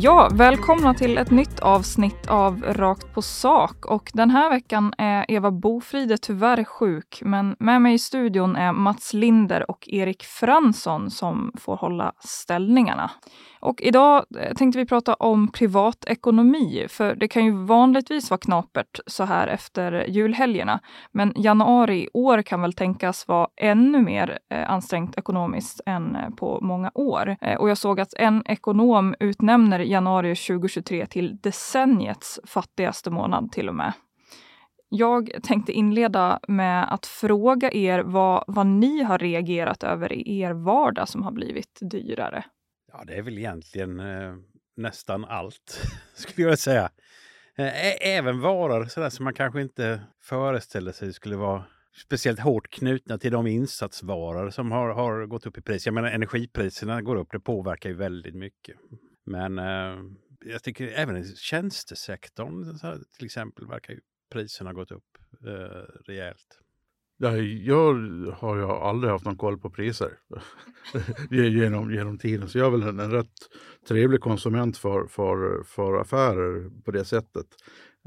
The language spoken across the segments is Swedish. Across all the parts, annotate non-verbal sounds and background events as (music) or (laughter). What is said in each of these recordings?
Ja, välkomna till ett nytt avsnitt av Rakt på sak. Och den här veckan är Eva Bofride tyvärr sjuk, men med mig i studion är Mats Linder och Erik Fransson som får hålla ställningarna. Och idag eh, tänkte vi prata om privatekonomi, för det kan ju vanligtvis vara knapert så här efter julhelgerna. Men januari i år kan väl tänkas vara ännu mer eh, ansträngt ekonomiskt än eh, på många år. Och jag såg att en ekonom utnämner januari 2023 till decenniets fattigaste månad till och med. Jag tänkte inleda med att fråga er vad, vad ni har reagerat över i er vardag som har blivit dyrare. Ja, det är väl egentligen eh, nästan allt, (laughs) skulle jag säga. Eh, även varor sådär som man kanske inte föreställer sig skulle vara speciellt hårt knutna till de insatsvaror som har, har gått upp i pris. Jag menar energipriserna går upp, det påverkar ju väldigt mycket. Men eh, jag tycker även i tjänstesektorn till exempel verkar ju priserna gått upp eh, rejält. Jag har ju aldrig haft någon koll på priser (laughs) genom, genom tiden. Så jag är väl en, en rätt trevlig konsument för, för, för affärer på det sättet.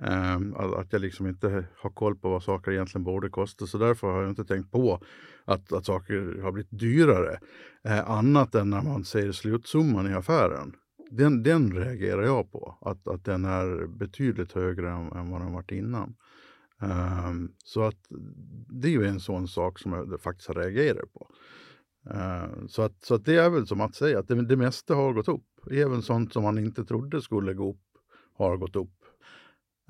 Um, att jag liksom inte har koll på vad saker egentligen borde kosta. Så därför har jag inte tänkt på att, att saker har blivit dyrare. Eh, annat än när man ser slutsumman i affären. Den, den reagerar jag på. Att, att den är betydligt högre än, än vad den varit innan. Um, så att det är ju en sån sak som jag faktiskt har reagerat på. Uh, så, att, så att det är väl som att säga att det, det mesta har gått upp. Även sånt som man inte trodde skulle gå upp har gått upp.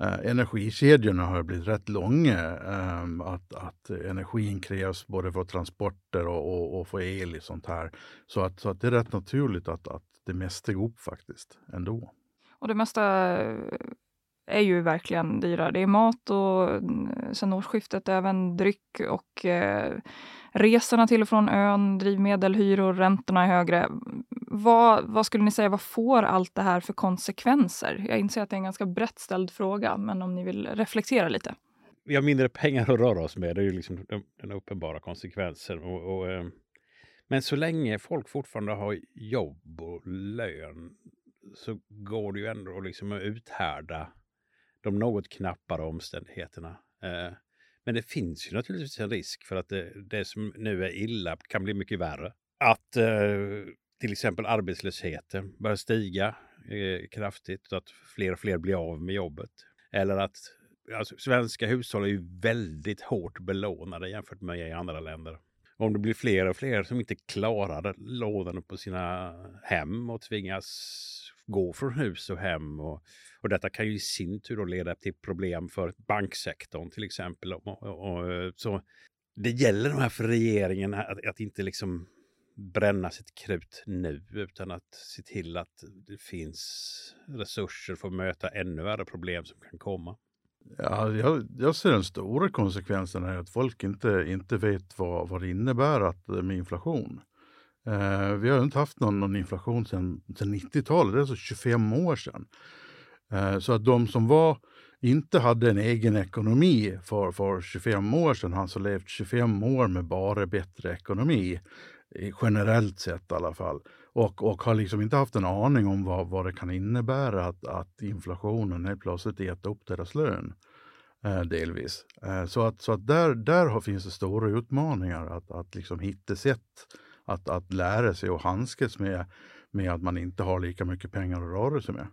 Uh, energikedjorna har blivit rätt långa. Um, att, att energin krävs både för transporter och, och, och för el och sånt här. Så att, så att det är rätt naturligt att, att det mesta går upp faktiskt ändå. Och det mesta är ju verkligen dyra. Det är mat och eh, sen årsskiftet även dryck och eh, resorna till och från ön, drivmedel, hyror, räntorna är högre. Vad, vad skulle ni säga, vad får allt det här för konsekvenser? Jag inser att det är en ganska brett ställd fråga, men om ni vill reflektera lite. Vi har mindre pengar att röra oss med, det är ju liksom den uppenbara konsekvensen. Och, och eh, men så länge folk fortfarande har jobb och lön så går det ju ändå liksom att uthärda de något knappare omständigheterna. Eh, men det finns ju naturligtvis en risk för att det, det som nu är illa kan bli mycket värre. Att eh, till exempel arbetslösheten börjar stiga eh, kraftigt och att fler och fler blir av med jobbet. Eller att alltså, svenska hushåll är ju väldigt hårt belånade jämfört med i andra länder. Om det blir fler och fler som inte klarar lånen på sina hem och tvingas gå från hus och hem och och detta kan ju i sin tur då leda till problem för banksektorn till exempel. Och, och, och, eh, så det gäller de här för regeringen att, att inte liksom bränna sitt krut nu utan att se till att det finns resurser för att möta ännu värre problem som kan komma. Ja, jag, jag ser den stora konsekvensen är att folk inte, inte vet vad, vad det innebär att, eh, med inflation. Eh, vi har inte haft någon, någon inflation sedan, sedan 90-talet, det är alltså 25 år sedan. Eh, så att de som var, inte hade en egen ekonomi för, för 25 år sedan, alltså levt 25 år med bara bättre ekonomi, generellt sett i alla fall, och, och har liksom inte haft en aning om vad, vad det kan innebära att, att inflationen helt plötsligt äter upp deras lön. Eh, delvis. Eh, så att, så att där, där finns det stora utmaningar att, att liksom hitta sätt att, att lära sig och handskas med, med att man inte har lika mycket pengar att röra sig med.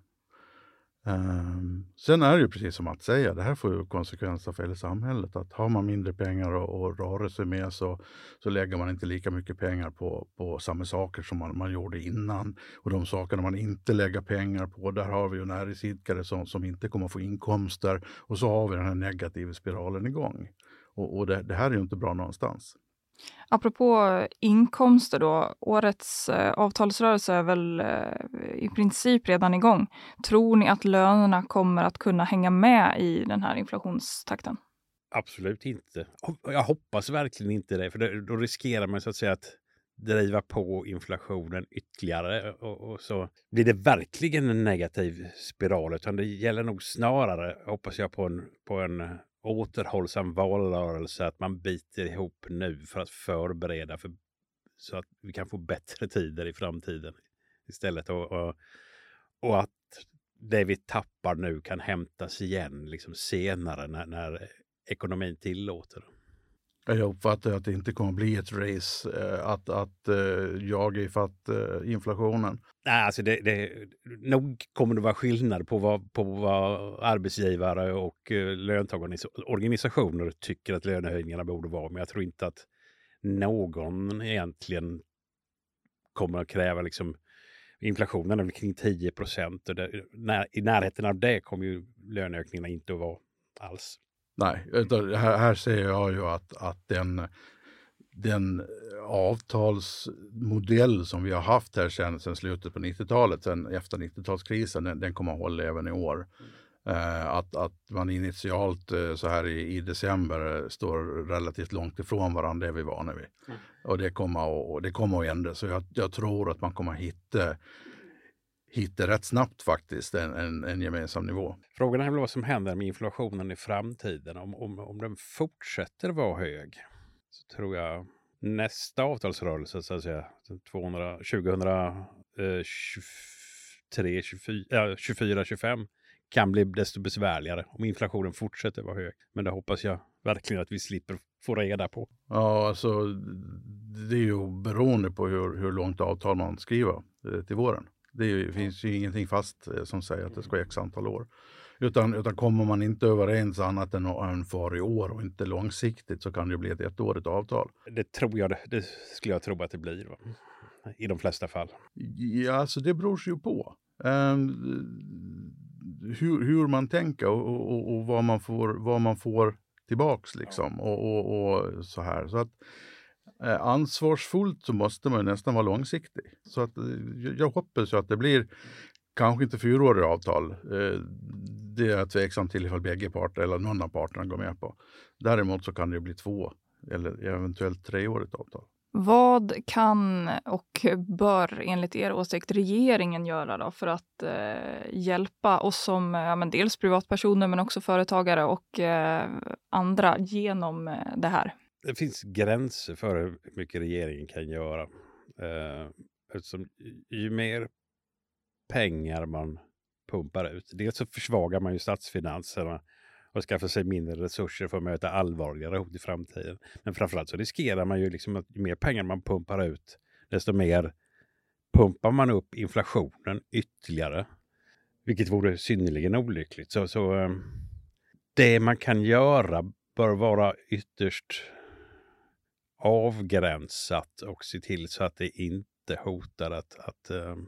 Um, sen är det ju precis som att säga, det här får ju konsekvenser för hela samhället. Att har man mindre pengar att röra sig med så, så lägger man inte lika mycket pengar på, på samma saker som man, man gjorde innan. Och de sakerna man inte lägger pengar på, där har vi ju näringsidkare som, som inte kommer få inkomster. Och så har vi den här negativa spiralen igång. Och, och det, det här är ju inte bra någonstans. Apropå inkomster då, årets eh, avtalsrörelse är väl eh, i princip redan igång. Tror ni att lönerna kommer att kunna hänga med i den här inflationstakten? Absolut inte. Jag hoppas verkligen inte det, för då riskerar man så att säga att driva på inflationen ytterligare eh, och, och, så blir det verkligen en negativ spiral. Utan det gäller nog snarare, hoppas jag, på en, på en eh, återhållsam valrörelse, att man biter ihop nu för att förbereda för, så att vi kan få bättre tider i framtiden istället. Och, och, och att det vi tappar nu kan hämtas igen liksom senare när, när ekonomin tillåter. Jag uppfattar att det inte kommer bli ett race eh, att, att eh, jaga ifatt eh, inflationen. Nej, alltså det, det, nog kommer det vara skillnad på vad, på vad arbetsgivare och eh, löntagarorganisationer tycker att lönehöjningarna borde vara. Men jag tror inte att någon egentligen kommer att kräva liksom inflationen är kring 10 procent. I närheten av det kommer ju löneökningarna inte att vara alls. Nej, här, här ser jag ju att, att den, den avtalsmodell som vi har haft här sedan, sedan slutet på 90-talet, sen efter 90-talskrisen, den, den, kommer att hålla även i år. Eh, att, att man initialt eh, så här i, i, december står relativt långt ifrån varandra, det är vi vana vid. Mm. Och det kommer, att, och det kommer att ändras. Så jag, jag, tror att man kommer att hitta hitta rätt snabbt faktiskt en, en, en, gemensam nivå. Frågan är väl vad som händer med inflationen i framtiden. Om, om, om den fortsätter vara hög så tror jag nästa avtalsrörelse, så att säga, 200, 2023, 24, 24, 25 kan bli desto besvärligare om inflationen fortsätter vara hög. Men det hoppas jag verkligen att vi slipper få reda på. Ja, alltså det är ju beroende på hur, hur långt avtal man skriver eh, till våren. Det ju, finns ju ingenting fast eh, som säger att det ska vara x antal år. Utan, utan kommer man inte överens annat än, än för i år och inte långsiktigt så kan det bli ett ettårigt avtal. Det tror jag, det, skulle jag tro att det blir. Va? I de flesta fall. Ja, alltså det beror ju på. Um, hur, hur man tänker och, och, och, vad, man får, vad man får tillbaks liksom. Och, och, så här. Så att, Eh, ansvarsfullt så måste man nästan vara långsiktig. Så att, eh, jag hoppas ju att det blir kanske inte fyraåriga avtal. Eh, det är jag tveksam till ifall bägge parter eller någon av parterna går med på. Däremot så kan det bli två eller eventuellt treårigt avtal. Vad kan och bör enligt er åsikt regeringen göra då för att eh, hjälpa oss som ja, men dels privatpersoner men också företagare och eh, andra genom det här? Det finns gränser för hur mycket regeringen kan göra. Eh, eftersom ju mer pengar man pumpar ut, dels så försvagar man ju statsfinanserna och skaffar sig mindre resurser för att möta allvarligare hot i framtiden. Men framförallt så riskerar man ju liksom att ju mer pengar man pumpar ut, desto mer pumpar man upp inflationen ytterligare. Vilket vore synnerligen olyckligt. Så, så eh, det man kan göra bör vara ytterst avgränsat och se till så att det inte hotar att, att, um,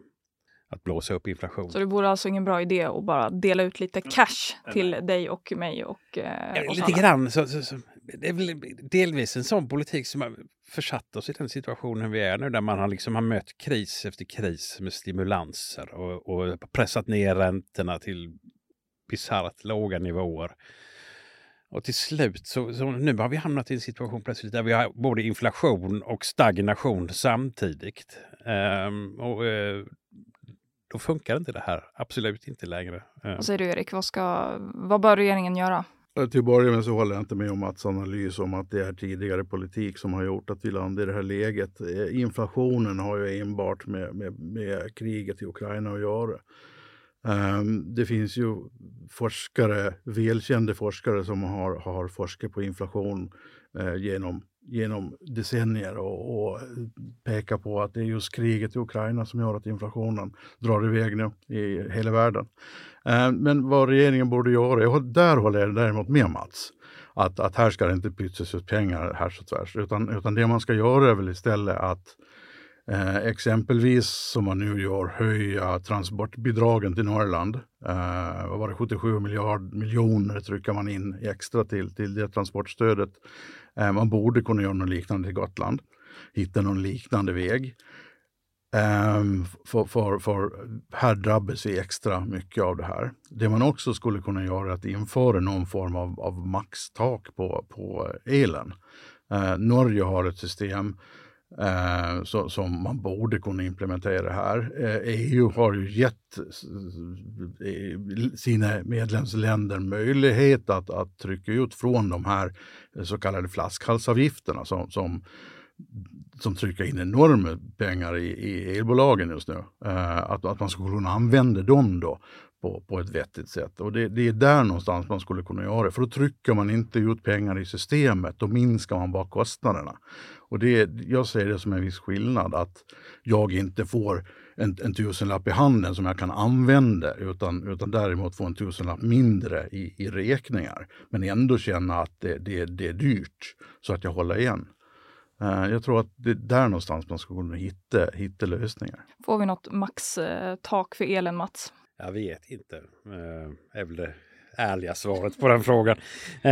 att blåsa upp inflation. Så det vore alltså ingen bra idé att bara dela ut lite mm. cash till mm. dig och mig och uh, ja, Lite alla. grann. Så, så, så, det är väl delvis en sån politik som har försatt oss i den situationen vi är nu där man har, liksom har mött kris efter kris med stimulanser och, och pressat ner räntorna till bisarrt låga nivåer. Och till slut så, så, nu har vi hamnat i en situation plötsligt där vi har både inflation och stagnation samtidigt. Um, och uh, då funkar inte det här. Absolut inte längre. Uh. Vad säger du Erik? Vad, ska, vad bör regeringen göra? Till att börja med så håller jag inte med om Mats analys om att det är tidigare politik som har gjort att vi landar i det här läget. Eh, inflationen har ju enbart med, med, med kriget i Ukraina att göra. Um, det finns ju forskare, välkända forskare som har, har forskat på inflation uh, genom, genom decennier och, och pekar på att det är just kriget i Ukraina som gör att inflationen drar iväg nu i hela världen. Ehm, men vad regeringen borde göra, och där håller jag däremot med Mats, att, att här ska det inte pytsas ut pengar här så tvärs, utan, utan det man ska göra är väl istället att Eh, exempelvis som man nu gör höja transportbidragen till Norrland. Eh, vad var det, 77 miljard, miljoner trycker man in extra till, till det transportstödet. Eh, man borde kunna göra något liknande till Gotland. Hitta någon liknande väg. Ehm, um, för, för, för, här drabbas vi extra mycket av det här. Det man också skulle kunna göra är att införa någon form av, av maxtak på, på elen. Uh, Norge har ett system eh, så, som man borde kunna implementera här. Eh, EU har ju gett eh, sina medlemsländer möjlighet att, att trycka ut från de här eh, så kallade flaskhalsavgifterna som, som som trycker in enorma pengar i, i elbolagen just nu. Eh, att, att man skulle kunna använda dem då på, på ett vettigt sätt. Och det, det, är där någonstans man skulle kunna göra det. För då trycker man inte ut pengar i systemet, då minskar man bara kostnaderna. Och det, jag ser det som en viss skillnad att jag inte får en, en tusenlapp i handen som jag kan använda utan, utan däremot få en tusenlapp mindre i, i räkningar. Men ändå känna att det, det, det är dyrt så att jag håller igen. Eh, jag tror att det är där någonstans man ska kunna hitta, hitta lösningar. Får vi något maxtak för elen, Mats? Jag vet inte. Det är väl det ärliga svaret på den frågan. Eh,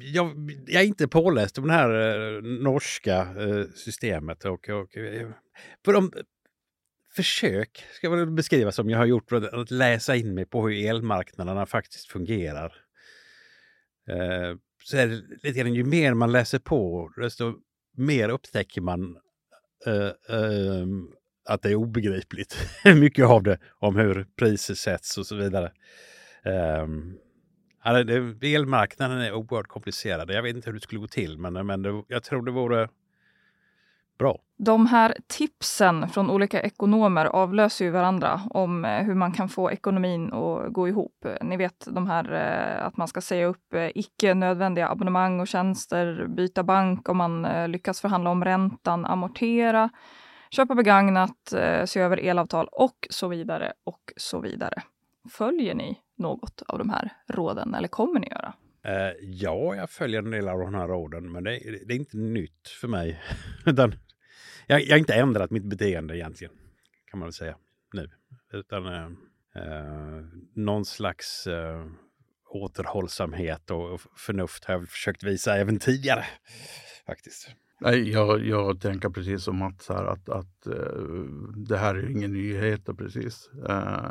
jag, jag är inte påläst om det här eh, norska systemet. Och, och, för de försök, ska man beskriva som jag har gjort, att läsa in mig på hur elmarknaderna faktiskt fungerar så är det lite grann, ju mer man läser på, desto mer upptäcker man uh, uh, att det är obegripligt. (laughs) Mycket av det om hur priser sätts och så vidare. Um, elmarknaden är oerhört komplicerad. Jag vet inte hur det skulle gå till, men, men det, jag tror det vore Bra. De här tipsen från olika ekonomer avlöser ju varandra om eh, hur man kan få ekonomin att gå ihop. Ni vet de här eh, att man ska säga upp eh, icke nödvändiga abonnemang och tjänster, byta bank om man lyckas förhandla om räntan, amortera, köpa begagnat, se över elavtal och så vidare och så vidare. Följer ni något av de här råden eller kommer ni göra? ja, jag följer en del av de här råden, men det, det är inte nytt för mig. (laughs) Utan jag, jag har inte ändrat mitt beteende egentligen, kan man väl säga nu. Utan eh, eh, någon slags eh, återhållsamhet och förnuft har jag försökt visa även tidigare. Faktiskt. Nej, jag, jag tänker precis som Mats här att, att eh, det här är ingen nyhet precis. Eh,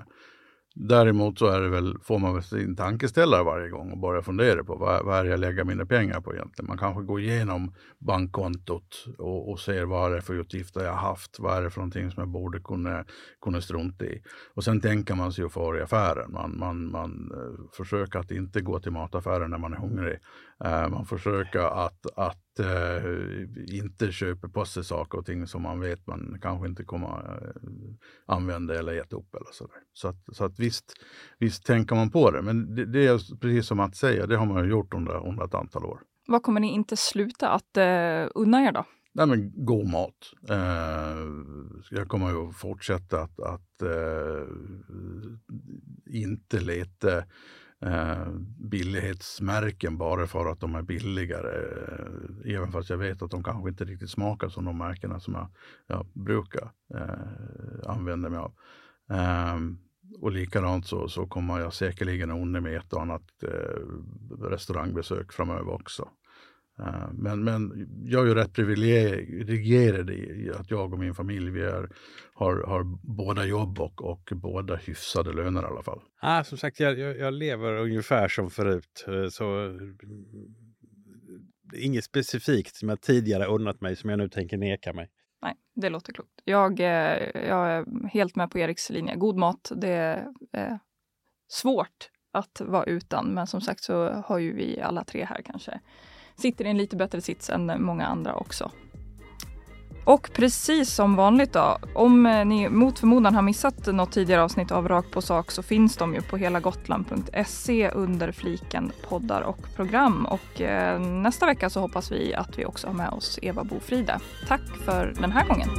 Däremot så är det väl, får man väl sin tankeställare varje gång och börja fundera på vad, vad är det jag lägger mina pengar på egentligen. Man kanske går igenom bankkontot och, och ser vad det är för utgifter jag haft. Vad är det för någonting som jag borde kunna, kunna strunta i. Och sen tänker man sig ju för i affären. Man, man, man eh, försöker att inte gå till mataffären när man är hungrig. Uh, man försöker att, att uh, inte köpa på sig saker och ting som man vet man kanske inte kommer använda eller äta upp. Eller så. Så, att, så att visst, visst tänker man på det, men det, det är precis som att säga, det har man gjort under, under ett antal år. Vad kommer ni inte sluta att uh, unna er då? Nej, men god mat. Uh, jag kommer ju fortsätta att, att uh, inte leta Eh, billighetsmärken bara för att de är billigare. Eh, även fast jag vet att de kanske inte riktigt smakar som de märkena som jag, jag brukar eh, använda mig av. Eh, och likadant så, så kommer jag säkerligen unna med ett och annat eh, restaurangbesök framöver också. Uh, men, men jag är ju rätt privilegierad i att jag och min familj vi är, har, har båda jobb och, och båda hyfsade löner i alla fall. Ah, som sagt, jag, jag, lever ungefär som förut. Eh, så inget specifikt som jag tidigare unnat mig som jag nu tänker neka mig. Nej, det låter klokt. Jag, eh, jag är helt med på Eriks linje. God mat, det är svårt att vara utan. Men som sagt så har ju vi alla tre här kanske sitter i en lite bättre sits än många andra också. Och precis som vanligt då, om eh, ni mot förmodan har missat något tidigare avsnitt av Rakt på sak så finns de ju på helagotland.se under fliken poddar och program. Och eh, nästa vecka så hoppas vi att vi också har med oss Eva Bofride. Tack för den här gången.